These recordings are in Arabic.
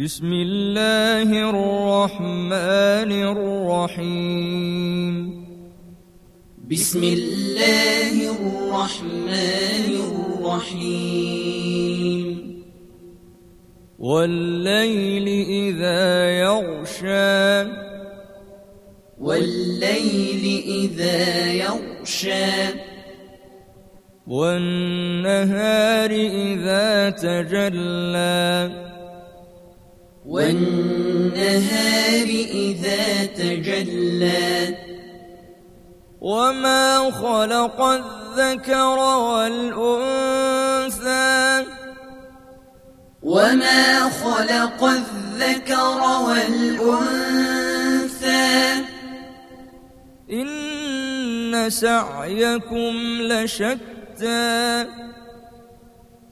بسم الله الرحمن الرحيم. بسم الله الرحمن الرحيم. والليل إذا يغشى. والليل إذا يغشى. والنهار إذا تجلى. والنهار إذا تجلى. وما خلق الذكر والأنثى. وما خلق الذكر والأنثى. إن سعيكم لشتى.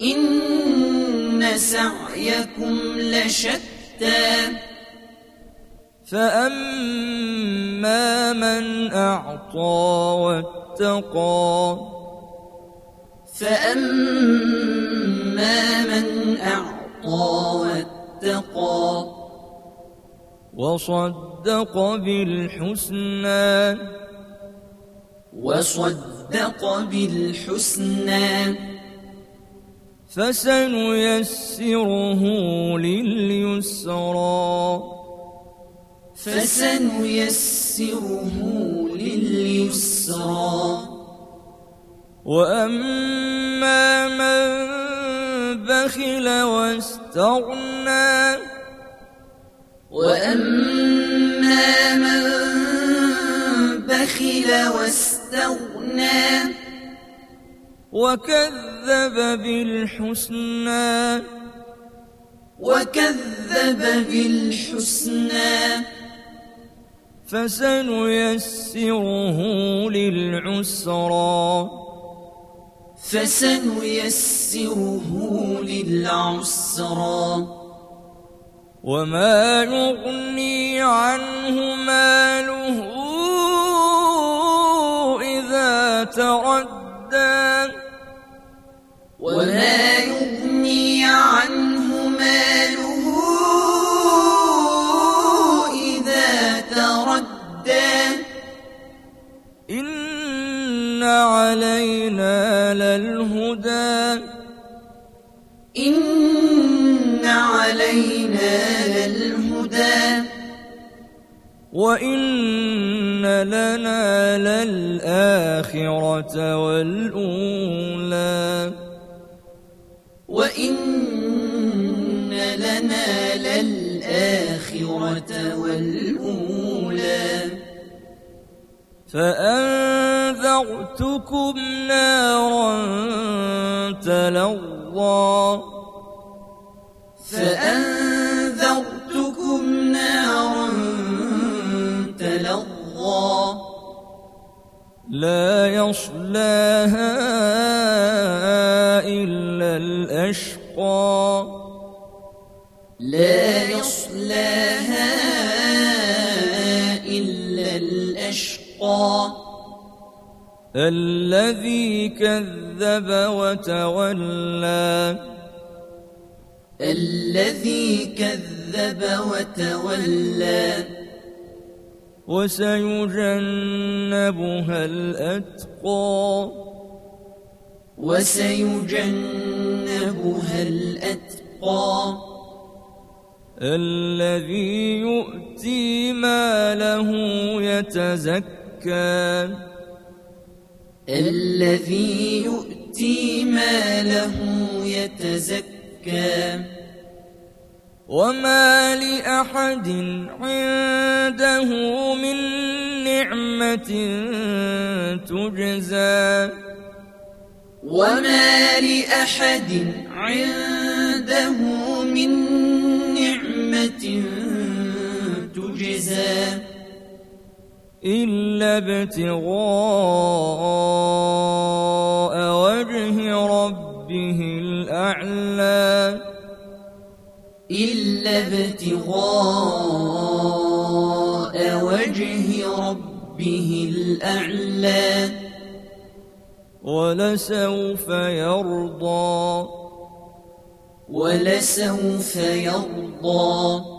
إن سعيكم لشتى. فأما من أعطى واتقى. فأما من أعطى واتقى. وصدق بالحسنى. وصدق بالحسنى. فسنيسره لليسرى. فسنيسره لليسرى. وأما من بخل واستغنى. وأما من بخل واستغنى. وكذب بالحسنى. وكذب بالحسنى. فسنيسره للعسرى. فسنيسره للعسرى. وما يغني عنه ماله إذا تردى. وما يغني عنه ماله إذا تردى. إن علينا للهدى. إن علينا للهدى. وإن لنا للآخرة والأولى. وإن لنا للآخرة والأولى. فأنذرتكم نارا تلظى. فأنذرتكم نارا تلظى. لا يصلاها الأشقى لا يصلاها إلا الأشقى. الذي كذب وتولى. الذي كذب وتولى. وسيجنبها الأتقى. وسيجنبها الأتقى. الذي يؤتي ماله يتزكى. الذي يؤتي ماله يتزكى. وما لأحد عنده من نعمة تجزى. وما لأحد عنده من نعمة تجزى إلا ابتغاء وجه ربه الأعلى إلا ابتغاء وجه ربه الأعلى ولسوف يرضى. ولسوف يرضى.